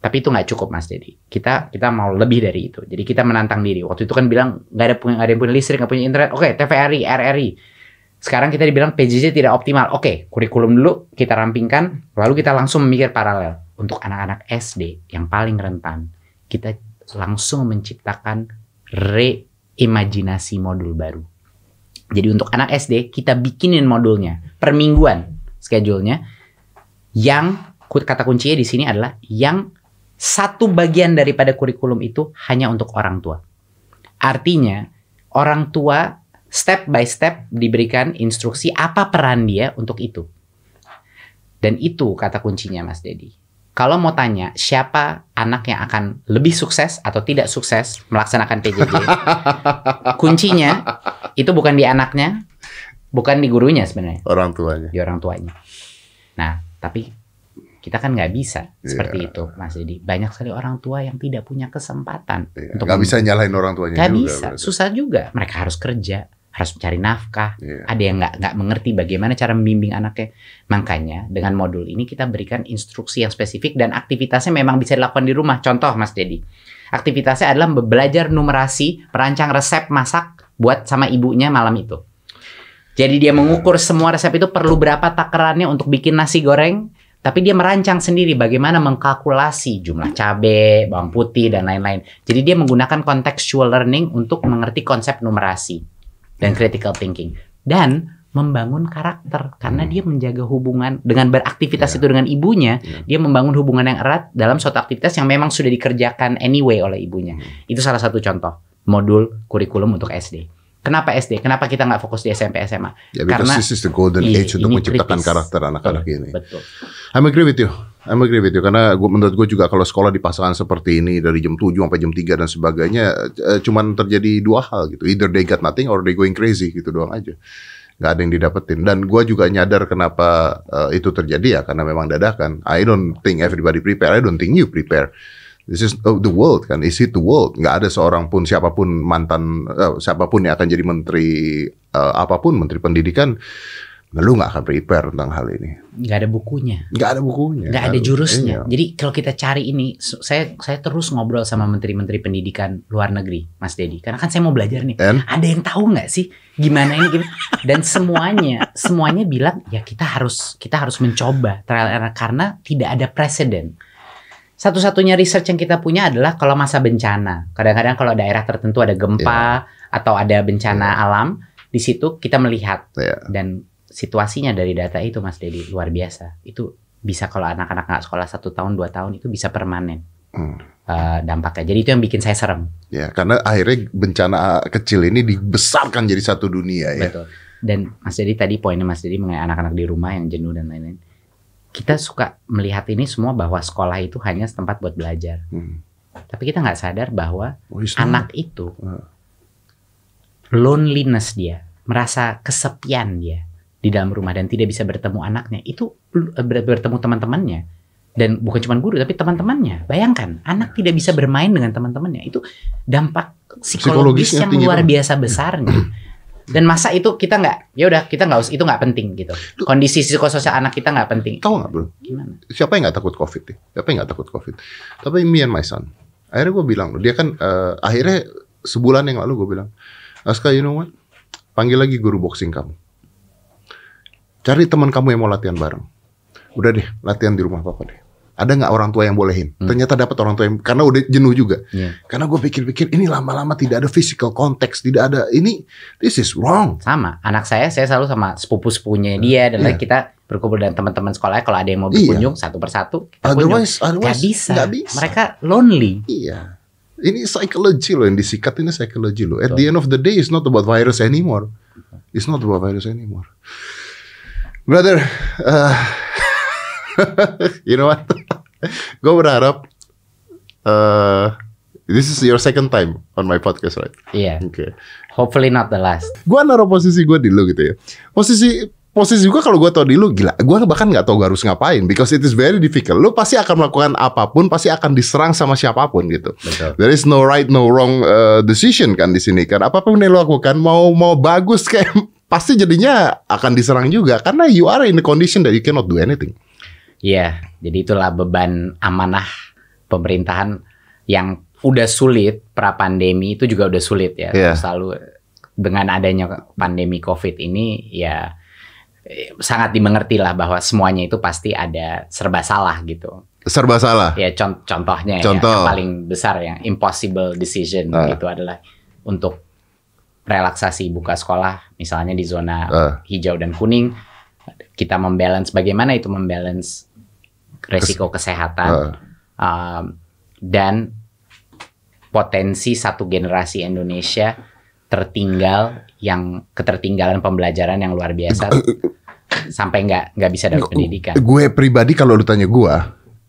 Tapi itu nggak cukup Mas Dedi. Kita kita mau lebih dari itu. Jadi kita menantang diri. Waktu itu kan bilang nggak ada punya ada yang punya listrik, nggak punya internet. Oke, TVRI, RRI. Sekarang kita dibilang PJJ tidak optimal. Oke, kurikulum dulu kita rampingkan, lalu kita langsung memikir paralel untuk anak-anak SD yang paling rentan. Kita langsung menciptakan reimajinasi modul baru. Jadi untuk anak SD kita bikinin modulnya per mingguan schedule-nya yang kata kuncinya di sini adalah yang satu bagian daripada kurikulum itu hanya untuk orang tua. Artinya orang tua step by step diberikan instruksi apa peran dia untuk itu. Dan itu kata kuncinya Mas Dedi. Kalau mau tanya siapa anak yang akan lebih sukses atau tidak sukses melaksanakan PJJ, kuncinya itu bukan di anaknya, bukan di gurunya sebenarnya Orang tuanya. di orang tuanya. Nah, tapi kita kan nggak bisa seperti Iya. itu, Mas Dedi. Banyak sekali orang tua yang tidak punya kesempatan Iya. untuk Nggak bisa nyalahin orang tuanya nggak juga. bisa, berarti. susah juga. Mereka harus kerja, harus mencari nafkah. Iya. Ada yang nggak nggak mengerti bagaimana cara membimbing anaknya. Makanya dengan modul ini kita berikan instruksi yang spesifik dan aktivitasnya memang bisa dilakukan di rumah. Contoh, Mas Dedi. Aktivitasnya adalah belajar numerasi, merancang resep masak buat sama ibunya malam itu. Jadi dia mengukur semua resep itu perlu berapa takarannya untuk bikin nasi goreng, tapi dia merancang sendiri bagaimana mengkalkulasi jumlah cabai, bawang putih dan lain-lain. Jadi dia menggunakan contextual learning untuk mengerti konsep numerasi dan critical thinking dan membangun karakter karena Hmm. dia menjaga hubungan dengan beraktivitas Ya. itu dengan ibunya, Ya. dia membangun hubungan yang erat dalam suatu aktivitas yang memang sudah dikerjakan anyway oleh ibunya. Hmm. Itu salah satu contoh modul kurikulum untuk SD. Kenapa SD? Kenapa kita nggak fokus di SMP SMA? Ya, because Karena- this is the golden Iya, age untuk ini menciptakan kritis. karakter anak-anak ini. Betul. I'm agree with you. I'm agree with you karena gua, menurut gue juga kalau sekolah dipasangkan seperti ini dari jam 7 sampai jam 3 dan sebagainya eh, cuman terjadi dua hal gitu. Either they got nothing or they going crazy gitu doang aja. Gak ada yang didapetin. Dan gua juga nyadar kenapa eh, itu terjadi ya karena memang dadakan. I don't think everybody prepare. I don't think you prepare. This is oh, the world kan. Is it the world? Nggak ada seorang pun siapa pun mantan eh, siapa pun yang akan jadi menteri eh, apa pun menteri pendidikan lu nggak akan prepare tentang hal ini. Nggak ada bukunya. Nggak ada bukunya. nggak ada jurusnya. iya. Jadi kalau kita cari ini, saya saya terus ngobrol sama menteri-menteri pendidikan luar negeri, Mas Dedi. Karena kan saya mau belajar nih. And? Ada yang tahu nggak sih gimana ini? Gimana? Dan semuanya semuanya bilang ya kita harus kita harus mencoba trial and error karena tidak ada presiden. Satu-satunya research yang kita punya adalah kalau masa bencana. Kadang-kadang kalau daerah tertentu ada gempa atau ada bencana alam, di situ kita melihat Iya. dan situasinya dari data itu Mas Dedi luar biasa. Itu bisa kalau anak-anak nggak sekolah satu tahun dua tahun itu bisa permanen Hmm. eh, dampaknya. Jadi itu yang bikin saya serem. Ya, karena akhirnya bencana kecil ini dibesarkan jadi satu dunia ya. Betul. dan Mas Dedi tadi poinnya Mas Dedi mengenai anak-anak di rumah yang jenuh dan lain-lain. Kita suka melihat ini semua bahwa sekolah itu hanya tempat buat belajar. Hmm. Tapi kita nggak sadar bahwa Oh, anak itu Ah. loneliness dia, merasa kesepian dia di dalam rumah dan tidak bisa bertemu anaknya. Itu eh, ber- bertemu teman-temannya dan bukan cuma guru tapi teman-temannya. Bayangkan anak tidak bisa bermain dengan teman-temannya. Itu dampak psikologis yang luar biasa besarnya. Dan masa itu kita nggak, ya udah kita nggak us- itu nggak penting gitu. Kondisi psikososial anak kita nggak penting. Tahu nggak bro? Gimana? Siapa yang nggak takut covid nih? Siapa yang nggak takut covid? Tapi me and my son. Akhirnya gue bilang, dia kan eh, akhirnya sebulan yang lalu gue bilang, Aska, you know what? Panggil lagi guru boxing kamu. Cari teman kamu yang mau latihan bareng. Udah deh, latihan di rumah papa deh. Ada nggak orang tua yang bolehin? Ternyata dapat orang tua yang karena udah jenuh juga. Iya. Karena gue pikir-pikir ini lama-lama tidak ada physical context, tidak ada ini. This is wrong. Sama, anak saya saya selalu sama sepupu-sepupunya dia dan lain kita berkumpul dengan teman-teman sekolahnya kalau ada yang mau berkunjung satu persatu kita kunjung. Otherwise, Nggak otherwise bisa. nggak bisa. Mereka lonely. Iya. Ini psychology loh yang disikat ini psychology loh. At Betul. the end of the day it's not about virus anymore. It's not about virus anymore. Brother, uh, you know what? Gue berharap uh, this is your second time on my podcast, right? Iya. Oke. Hopefully not the last. Gue naruh posisi gue di lu gitu ya. Posisi posisi gue kalau gue tau di lu gila. Gue bahkan nggak tahu gue harus ngapain because it is very difficult. Lu pasti akan melakukan apa pun, pasti akan diserang sama siapa pun gitu. Betul. There is no right, no wrong uh, decision kan di sini kan. Apa pun yang lo lakukan, mau mau bagus kayak pasti jadinya akan diserang juga karena you are in the condition that you cannot do anything. Iya, jadi itulah beban amanah pemerintahan yang udah sulit pra pandemi itu juga udah sulit ya. Iya. Selalu dengan adanya pandemi Covid ini ya eh, sangat dimengerti lah bahwa semuanya itu pasti ada serba salah gitu. Serba salah. Ya con- contohnya ya, Contoh. yang paling besar yang impossible decision Ah. itu adalah untuk relaksasi buka sekolah misalnya di zona Ah. hijau dan kuning kita membalance bagaimana itu membalance resiko kesehatan Ah. um, dan potensi satu generasi Indonesia tertinggal yang ketertinggalan pembelajaran yang luar biasa sampai nggak nggak bisa dapat pendidikan. Gue pribadi kalau lu tanya gue,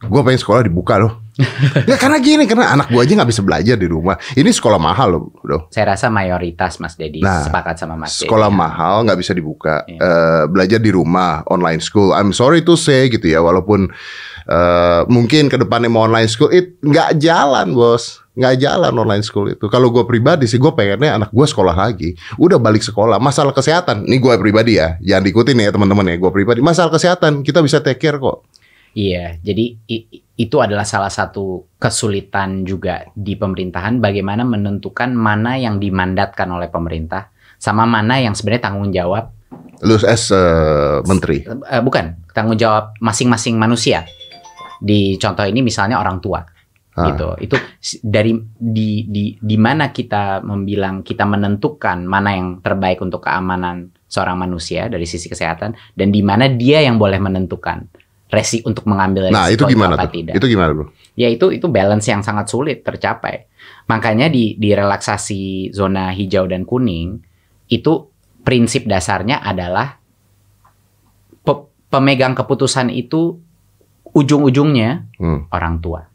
gue pengen sekolah dibuka loh. ya karena gini, karena anak gue aja nggak bisa belajar di rumah. Ini sekolah mahal loh, bro. Saya rasa mayoritas Mas Dedi Nah, sepakat sama Mas. Sekolah mahal nggak bisa dibuka. Iya. Eh, belajar di rumah, online school. I'm sorry to say gitu ya, walaupun eh, mungkin ke depannya mau online school, it nggak jalan bos, nggak jalan online school itu. Kalau gue pribadi sih, gue pengennya anak gue sekolah lagi. Udah balik sekolah. Masalah kesehatan, ini gue pribadi ya, jangan diikutin ya teman-teman ya. Gue pribadi, masalah kesehatan kita bisa take care kok. Iya, jadi itu adalah salah satu kesulitan juga di pemerintahan bagaimana menentukan mana yang dimandatkan oleh pemerintah sama mana yang sebenarnya tanggung jawab Lu as eh, menteri. eh, bukan tanggung jawab masing-masing manusia. Di contoh ini misalnya orang tua. Ah. gitu. Itu dari di di di mana kita membilang kita menentukan mana yang terbaik untuk keamanan seorang manusia dari sisi kesehatan dan di mana dia yang boleh menentukan resi untuk mengambil resiko Nah itu gimana apa tuh? tidak. Itu gimana bro? Ya itu itu balance yang sangat sulit tercapai. Makanya di di relaksasi zona hijau dan kuning itu prinsip dasarnya adalah pe- pemegang keputusan itu ujung-ujungnya Hmm. orang tua.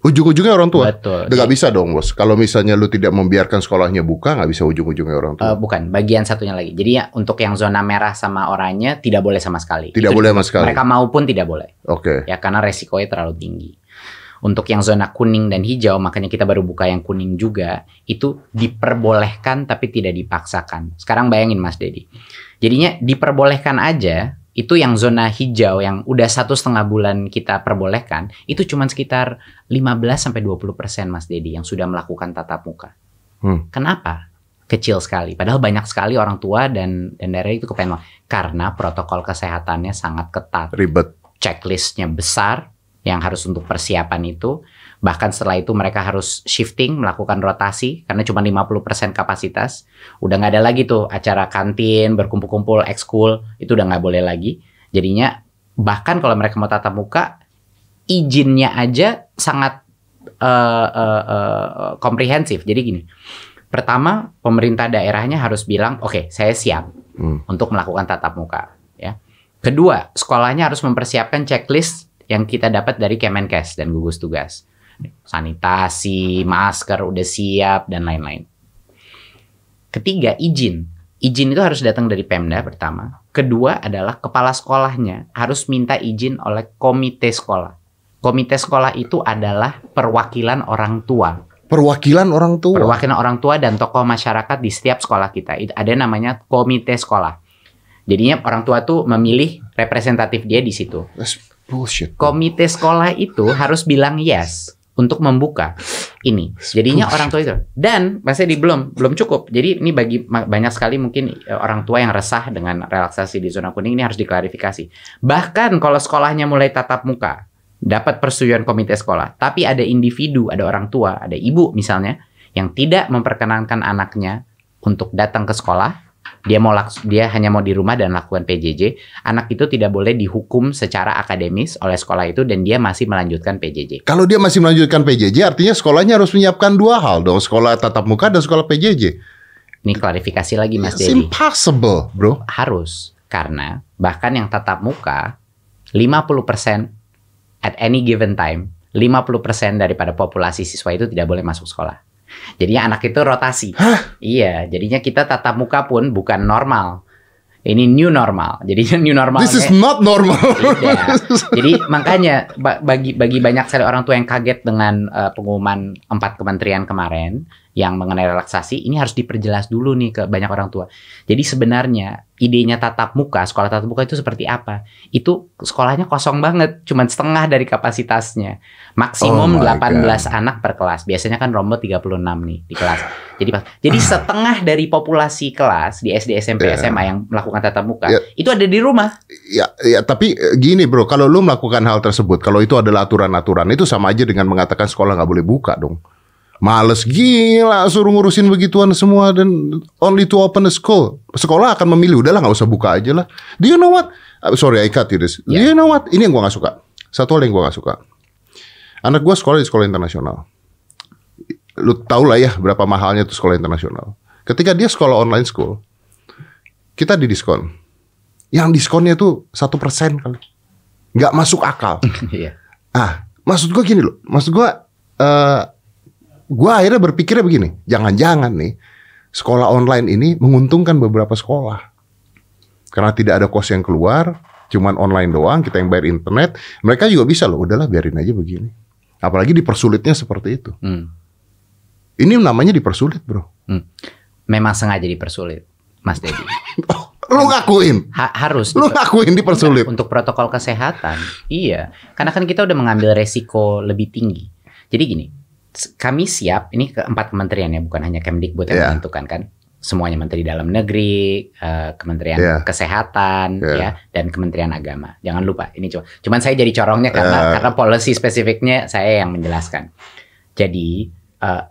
Ujung-ujungnya orang tua. Betul. Udah nggak bisa dong bos. Kalau misalnya lu tidak membiarkan sekolahnya buka, nggak bisa ujung-ujungnya orang tua. Eh, bukan, bagian satunya lagi. Jadi ya untuk yang zona merah sama oranye tidak boleh sama sekali. tidak Itu boleh sama sekali. Mereka mau pun tidak boleh. Oke. Ya karena resikonya terlalu tinggi. Untuk yang zona kuning dan hijau, makanya kita baru buka yang kuning juga, itu diperbolehkan tapi tidak dipaksakan. Sekarang bayangin Mas Dedi. Jadinya diperbolehkan aja, itu yang zona hijau yang udah satu setengah bulan kita perbolehkan, itu cuma sekitar 15-20% Mas Dedi yang sudah melakukan tatap muka. Hmm. Kenapa? Kecil sekali. Padahal banyak sekali orang tua dan dan daerah itu kepengen karena protokol kesehatannya sangat ketat Ribet. checklistnya besar yang harus untuk persiapan itu. Bahkan setelah itu mereka harus shifting, melakukan rotasi karena cuma 50% kapasitas. Udah nggak ada lagi tuh acara kantin, berkumpul-kumpul, ekskul, itu udah nggak boleh lagi. Jadinya bahkan kalau mereka mau tatap muka, izinnya aja sangat eh, eh, eh, komprehensif. Jadi gini, Pertama, pemerintah daerahnya harus bilang, oke, saya siap Hmm. untuk melakukan tatap muka. Ya. Kedua, sekolahnya harus mempersiapkan checklist yang kita dapat dari Kemenkes dan gugus tugas. Sanitasi, masker udah siap dan lain-lain. Ketiga, izin. Izin itu harus datang dari Pemda pertama. Kedua adalah kepala sekolahnya harus minta izin oleh komite sekolah. Komite sekolah itu adalah perwakilan orang tua Perwakilan orang tua. perwakilan orang tua dan tokoh masyarakat di setiap sekolah kita. Itu ada namanya komite sekolah. Jadinya orang tua tuh memilih representatif dia di situ. Bullshit. Komite sekolah itu harus bilang yes untuk membuka ini. Jadinya Bullshit. orang tua itu. Dan masih di belum belum cukup. Jadi ini bagi banyak sekali mungkin eh, orang tua yang resah dengan relaksasi di zona kuning ini harus diklarifikasi. Bahkan kalau sekolahnya mulai tatap muka, dapat persetujuan komite sekolah, tapi ada individu, ada orang tua, ada ibu misalnya yang tidak memperkenankan anaknya untuk datang ke sekolah, dia mau laks- dia hanya mau di rumah dan lakukan PJJ, anak itu tidak boleh dihukum secara akademis oleh sekolah itu dan dia masih melanjutkan PJJ. Kalau dia masih melanjutkan PJJ, artinya sekolahnya harus menyiapkan dua hal dong, sekolah tatap muka dan sekolah PJJ. Ini klarifikasi lagi Mas It's Dedi. impossible, bro. Harus karena bahkan yang tatap muka 50% at any given time 50% daripada populasi siswa itu tidak boleh masuk sekolah. Jadinya anak itu rotasi. Iya, jadinya kita tatap muka pun bukan normal. Ini new normal. Jadinya new normal. This is not normal. Tidak. Jadi makanya ba- bagi bagi banyak sekali orang tua yang kaget dengan eh, pengumuman empat kementerian kemarin yang mengenai relaksasi ini harus diperjelas dulu nih ke banyak orang tua. Jadi sebenarnya idenya tatap muka, sekolah tatap muka itu seperti apa? Itu sekolahnya kosong banget, cuman setengah dari kapasitasnya. Maksimum Oh my 18 anak per kelas. Biasanya kan rombol 36 nih di kelas. Jadi pas- jadi setengah dari populasi kelas di SD, SMP, Yeah. SMA yang melakukan tatap muka Yeah. itu ada di rumah. ya, ya, tapi eh, gini bro, kalau lu melakukan hal tersebut, kalau itu adalah aturan-aturan, itu sama aja dengan mengatakan sekolah nggak boleh buka dong. Males gila suruh ngurusin begituan semua dan only to open the school. Sekolah akan memilih udahlah nggak usah buka aja lah. Do you know what? Uh, sorry I cut you this. Do Yeah. you know what? Ini yang gua nggak suka. Satu hal yang gua nggak suka. Anak gua sekolah di sekolah internasional. Lu tau lah ya berapa mahalnya tuh sekolah internasional. Ketika dia sekolah online school, kita di diskon. Yang diskonnya tuh satu persen kali. Nggak masuk akal. Iya. Ah, maksud gua gini loh. Maksud gua, eh gua akhirnya berpikirnya begini. Jangan-jangan nih sekolah online ini menguntungkan beberapa sekolah. Karena tidak ada kos yang keluar, cuman online doang, kita yang bayar internet. Mereka juga bisa loh, udahlah biarin aja begini. Apalagi dipersulitnya seperti itu. Hmm. Ini namanya dipersulit, bro. Memang sengaja dipersulit, Mas Dedi. Oh, lu ngakuin, Ha- harus lu ngakuin dipersulit. untuk protokol kesehatan. Iya, karena kan kita udah mengambil resiko lebih tinggi. Jadi gini, kami siap. Ini ke empat kementerian ya, bukan hanya Kemdikbud yang Iya. menentukan kan. Semuanya Menteri Dalam Negeri, eh, Kementerian Iya. Kesehatan, Iya. ya, dan Kementerian Agama. Jangan lupa, ini cuma, cuman saya jadi corongnya karena Iya. karena policy spesifiknya saya yang menjelaskan. Jadi eh,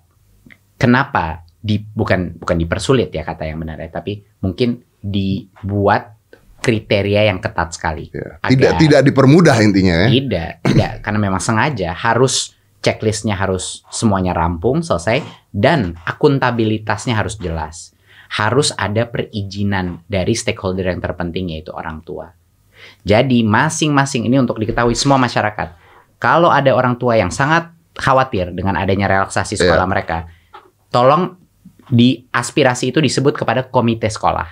kenapa di bukan bukan dipersulit ya kata yang benar ya, tapi mungkin dibuat kriteria yang ketat sekali. Agar- Tidak tidak dipermudah intinya ya. Tidak, tidak karena memang sengaja harus checklistnya harus semuanya rampung selesai dan akuntabilitasnya harus jelas. Harus ada perizinan dari stakeholder yang terpenting yaitu orang tua. Jadi masing-masing ini untuk diketahui semua masyarakat. Kalau ada orang tua yang sangat khawatir dengan adanya relaksasi sekolah Iya. mereka, tolong di aspirasi itu disebut kepada komite sekolah.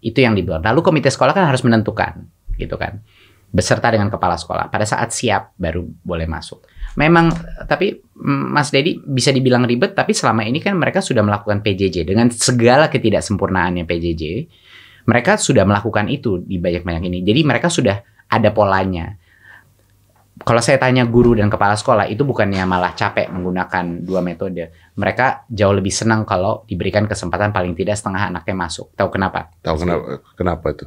Itu yang dibilang. Lalu komite sekolah kan harus menentukan, gitu kan beserta dengan kepala sekolah. Pada saat siap baru boleh masuk. Memang tapi mm, Mas Dedi bisa dibilang ribet tapi selama ini kan mereka sudah melakukan PJJ dengan segala ketidaksempurnaannya PJJ. Mereka sudah melakukan itu di banyak-banyak ini. Jadi mereka sudah ada polanya. Kalau saya tanya guru dan kepala sekolah itu bukannya malah capek menggunakan dua metode. Mereka jauh lebih senang kalau diberikan kesempatan paling tidak setengah anaknya masuk. Tahu kenapa? Tahu kenapa kenapa itu?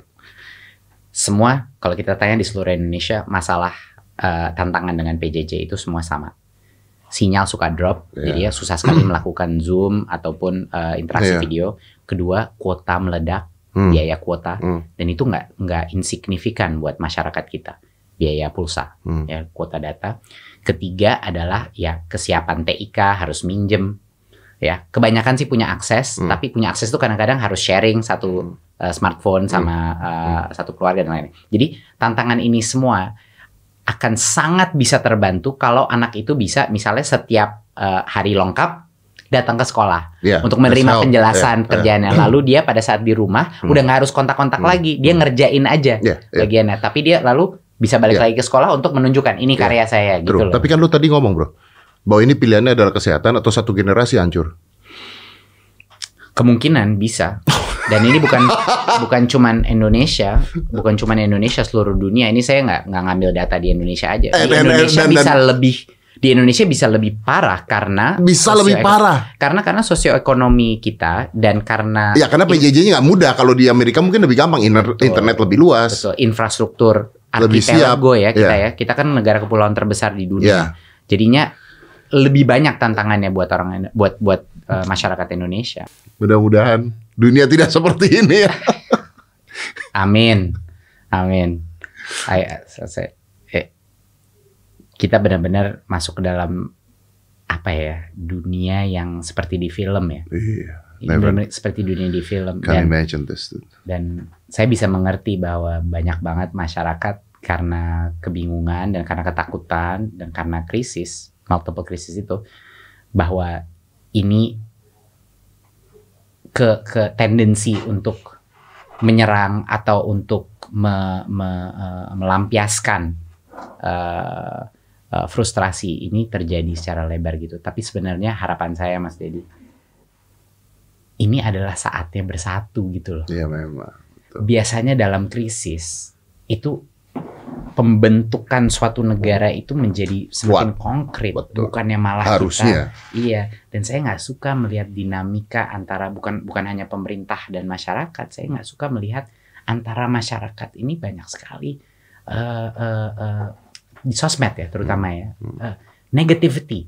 Semua kalau kita tanya di seluruh Indonesia masalah eh, tantangan dengan PJJ itu semua sama. Sinyal suka drop, Iya. jadi ya susah sekali melakukan Zoom ataupun eh, interaksi Iya. video. Kedua, kuota meledak, Hmm. biaya kuota, Hmm. dan itu nggak nggak insignifikan buat masyarakat kita. Biaya pulsa, Hmm. ya kuota data. Ketiga adalah ya kesiapan TIK harus minjem. Ya kebanyakan sih punya akses Hmm. tapi punya akses itu kadang-kadang harus sharing satu uh, smartphone sama uh, satu keluarga dan lain-lain jadi tantangan ini semua akan sangat bisa terbantu kalau anak itu bisa misalnya setiap uh, hari lengkap datang ke sekolah Yeah, untuk menerima penjelasan Yeah, yeah. kerjaannya lalu dia pada saat di rumah Hmm. udah nggak harus kontak-kontak Hmm. lagi dia ngerjain aja Yeah, yeah. bagiannya tapi dia lalu bisa balik Yeah. lagi ke sekolah untuk menunjukkan ini Yeah. karya saya gitu True. loh Tapi kan lu tadi ngomong bro, bahwa ini pilihannya adalah kesehatan atau satu generasi hancur. kemungkinan bisa dan ini bukan bukan cuman Indonesia bukan cuman Indonesia seluruh dunia ini saya nggak nggak ngambil data di Indonesia aja Eh, di dan- Indonesia dan- bisa lebih di Indonesia bisa lebih parah karena Bisa lebih parah. karena karena sosioekonomi kita dan karena Ya karena PJJ-nya nggak mudah. Kalau di Amerika mungkin lebih gampang, Inter- Betul. internet lebih luas. betul infrastruktur Lebih siap. archipelago ya kita Yeah. ya kita kan negara kepulauan terbesar di dunia Ya, jadinya lebih banyak tantangannya buat orang buat buat eh, masyarakat Indonesia mudah-mudahan dunia tidak seperti ini ya. Amin, amin. Ay- saya- eh, kita benar-benar masuk ke dalam apa ya dunia yang seperti di film ya. Iya. Benar-benar seperti dunia di film can dan imagine this. dude. dan saya bisa mengerti bahwa banyak banget masyarakat karena kebingungan dan karena ketakutan dan karena krisis multiple krisis itu bahwa ini ke ke tendensi untuk menyerang atau untuk me- me- eh, melampiaskan eh, eh, frustrasi ini terjadi secara lebar gitu. Tapi sebenarnya harapan saya Mas Dedi ini adalah saatnya bersatu gitu loh Iya memang. biasanya dalam krisis itu pembentukan suatu negara itu menjadi semakin konkret Betul. bukannya malah Harusnya. kita iya dan saya nggak suka melihat dinamika antara bukan bukan hanya pemerintah dan masyarakat saya nggak suka melihat antara masyarakat ini banyak sekali eh, eh, eh, di sosmed ya terutama ya eh, negativity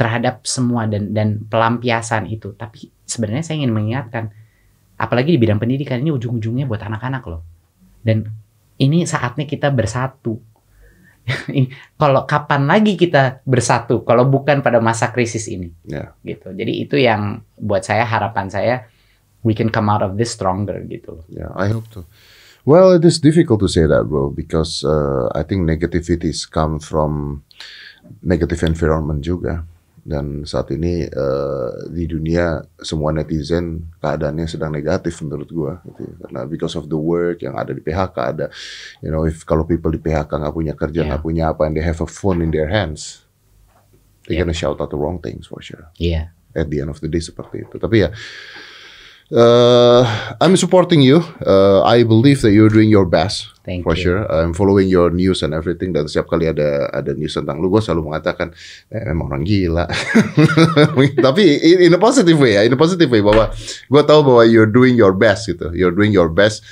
terhadap semua dan dan pelampiasan itu tapi sebenarnya saya ingin mengingatkan apalagi di bidang pendidikan ini ujung-ujungnya buat anak-anak loh. Dan ini saatnya kita bersatu. Kalau kapan lagi kita bersatu kalau bukan pada masa krisis ini Ya. gitu. Jadi itu yang buat saya harapan saya we can come out of this stronger gitu. Yeah, I hope to. Well, it is difficult to say that, bro, because uh, I think negativities come from negative environment juga. Dan saat ini uh, di dunia semua netizen keadaannya sedang negatif menurut gua, gitu. ya. Karena because of the work yang ada di PHK ada, you know, if kalau people di PHK nggak punya kerja Yeah. nggak punya apa, and they have a phone in their hands, they Yeah. gonna shout out the wrong things for sure Iya. at the end of the day seperti itu. Tapi ya, uh, I'm supporting you. Uh, I believe that you're doing your best Thank for you. sure. I'm following your news and everything. Dan setiap kali ada ada news tentang lu, gue selalu mengatakan, eh, memang orang gila. Tapi in, in a positive way ya, in a positive way bahwa gue tahu bahwa you're doing your best gitu. You're doing your best.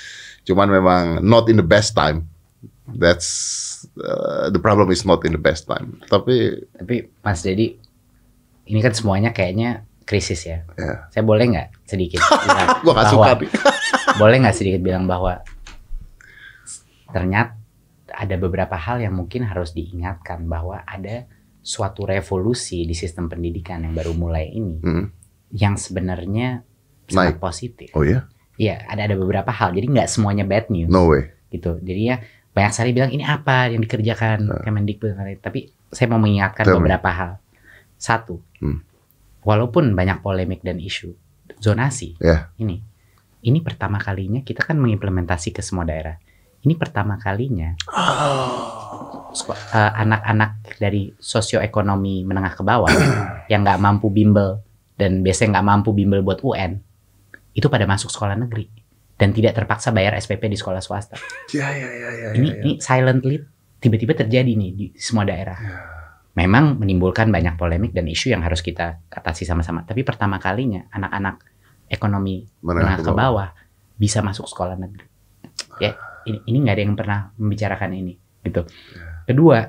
Cuman memang not in the best time. That's uh, the problem is not in the best time. Tapi Tapi Mas Dedi ini kan semuanya kayaknya krisis ya. ya, Saya boleh nggak sedikit gue gak suka. boleh nggak sedikit bilang bahwa ternyata ada beberapa hal yang mungkin harus diingatkan bahwa ada suatu revolusi di sistem pendidikan yang baru mulai ini Hmm. yang sebenarnya sangat Naik. positif. Oh ya? Iya, ada ada beberapa hal. Jadi nggak semuanya bad news No way. gitu. Jadi ya banyak sekali bilang ini apa yang dikerjakan Nah. Kemendikbud. Tapi saya mau mengingatkan Tell me. beberapa hal. Satu, Hmm. Walaupun banyak polemik dan isu zonasi Ya. ini, ini pertama kalinya kita kan mengimplementasi ke semua daerah. Ini pertama kalinya sko- eh, anak-anak dari sosioekonomi menengah ke bawah yang nggak mampu bimbel dan biasanya nggak mampu bimbel buat UN itu pada masuk sekolah negeri dan tidak terpaksa bayar SPP di sekolah swasta. Ya ya ya ya. ini ini silently tiba-tiba terjadi nih di semua daerah. Memang menimbulkan banyak polemik dan isu yang harus kita atasi sama-sama. Tapi pertama kalinya anak-anak ekonomi menengah ke bawah bisa masuk sekolah negeri. Ya, ini ini nggak ada yang pernah membicarakan ini, gitu. Kedua,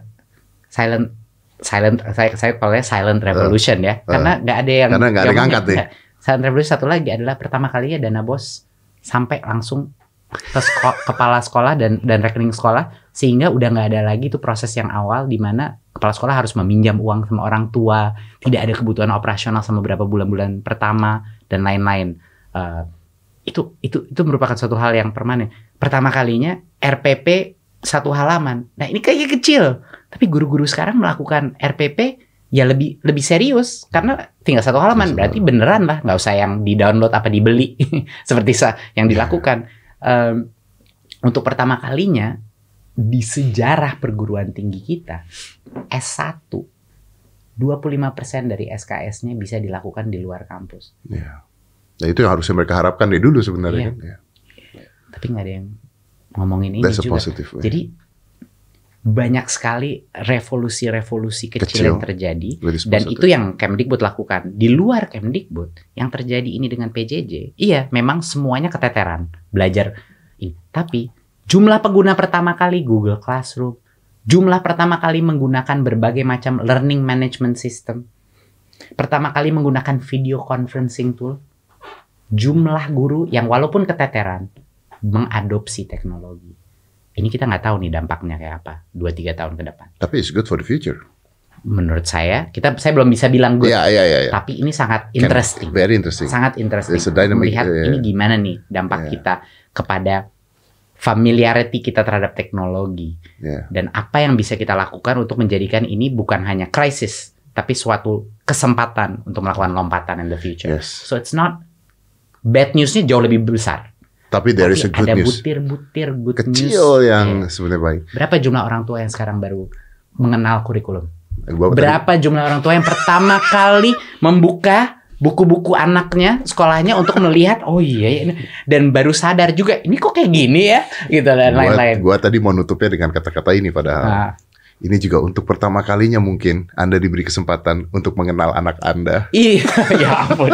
silent silent saya saya kalau silent revolution ya, karena nggak ada yang Karena nggak ada yang nih. Nggak. Silent revolution satu lagi adalah pertama kalinya dana bos sampai langsung ke seko- kepala sekolah dan dan rekening sekolah sehingga udah nggak ada lagi tuh proses yang awal di mana kepala sekolah harus meminjam uang sama orang tua, tidak ada kebutuhan operasional sama beberapa bulan-bulan pertama dan lain-lain. Uh, itu itu itu merupakan suatu hal yang permanen. Pertama kalinya RPP satu halaman. Nah ini kayaknya kecil, tapi guru-guru sekarang melakukan RPP ya lebih lebih serius karena tinggal satu halaman berarti beneran lah nggak usah yang di download apa dibeli seperti yang dilakukan. Um, untuk pertama kalinya di sejarah perguruan tinggi kita S1 25% dari SKS-nya bisa dilakukan di luar kampus. Ya. Nah itu yang harusnya mereka harapkan dari dulu sebenarnya Iya. kan. Ya. Tapi nggak ada yang ngomongin ini That's juga. positive way. Jadi banyak sekali revolusi-revolusi kecil, Kecil. yang terjadi dan itu yang Kemdikbud lakukan. Di luar Kemdikbud yang terjadi ini dengan PJJ, iya memang semuanya keteteran belajar ini. Tapi jumlah pengguna pertama kali Google Classroom, jumlah pertama kali menggunakan berbagai macam learning management system, pertama kali menggunakan video conferencing tool, jumlah guru yang walaupun keteteran mengadopsi teknologi. Ini kita nggak tahu nih dampaknya kayak apa 2-3 tahun ke depan. Tapi it's good for the future. Menurut saya, kita saya belum bisa bilang good, Iya, iya, iya. ya. tapi ini sangat Can- interesting. Very interesting. Sangat interesting It's a dynamic, melihat iya, iya. ini gimana nih dampak Iya. kita kepada familiarity kita terhadap teknologi Ya. dan apa yang bisa kita lakukan untuk menjadikan ini bukan hanya krisis tapi suatu kesempatan untuk melakukan lompatan in the future. Yes. So it's not bad newsnya jauh lebih besar. Tapi there is a Tapi good ada news. butir-butir good news. Kecil yang sebenarnya baik. Berapa jumlah orang tua yang sekarang baru mengenal kurikulum? Berapa jumlah orang tua yang pertama kali membuka buku-buku anaknya sekolahnya untuk melihat oh iya ya, ini dan baru sadar juga ini kok kayak gini ya gitu dan lain-lain. gua tadi mau nutupnya dengan kata-kata ini padahal. Nah, Ini juga untuk pertama kalinya mungkin Anda diberi kesempatan untuk mengenal anak Anda. iya ya ampun.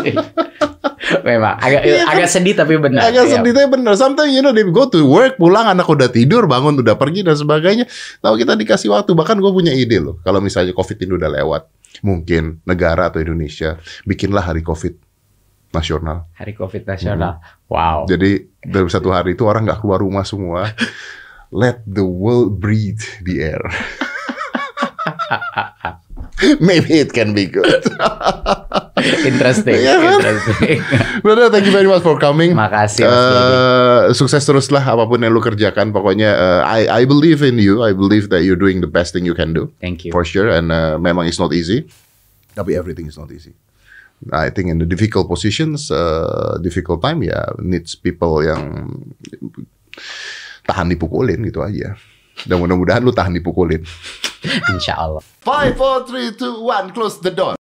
Memang agak agak sedih tapi benar. Agak Iya. sedih tapi bener. Sometimes you know they go to work, pulang anak udah tidur, bangun udah pergi dan sebagainya. Tahu kita dikasih waktu. Bahkan gue punya ide loh. Kalau misalnya COVID ini udah lewat, mungkin negara atau Indonesia bikinlah hari COVID nasional. Hari Covid nasional. Wow. Jadi dalam satu hari itu orang nggak keluar rumah semua. Let the world breathe the air. Maybe it can be good. Interesting. Iya kan? Interesting. Brother, thank you very much for coming. Makasih. Eh, sukses teruslah apa pun yang lu kerjakan. Pokoknya eh, I I believe in you. I believe that you're doing the best thing you can do Thank you. for sure. And eh, memang it's not easy. Tapi everything is not easy. I think in the difficult positions, uh, difficult time ya needs people yang tahan dipukulin gitu aja. Dan mudah-mudahan lu tahan dipukulin. Insya Allah. Five, four, three, two, one, close the door.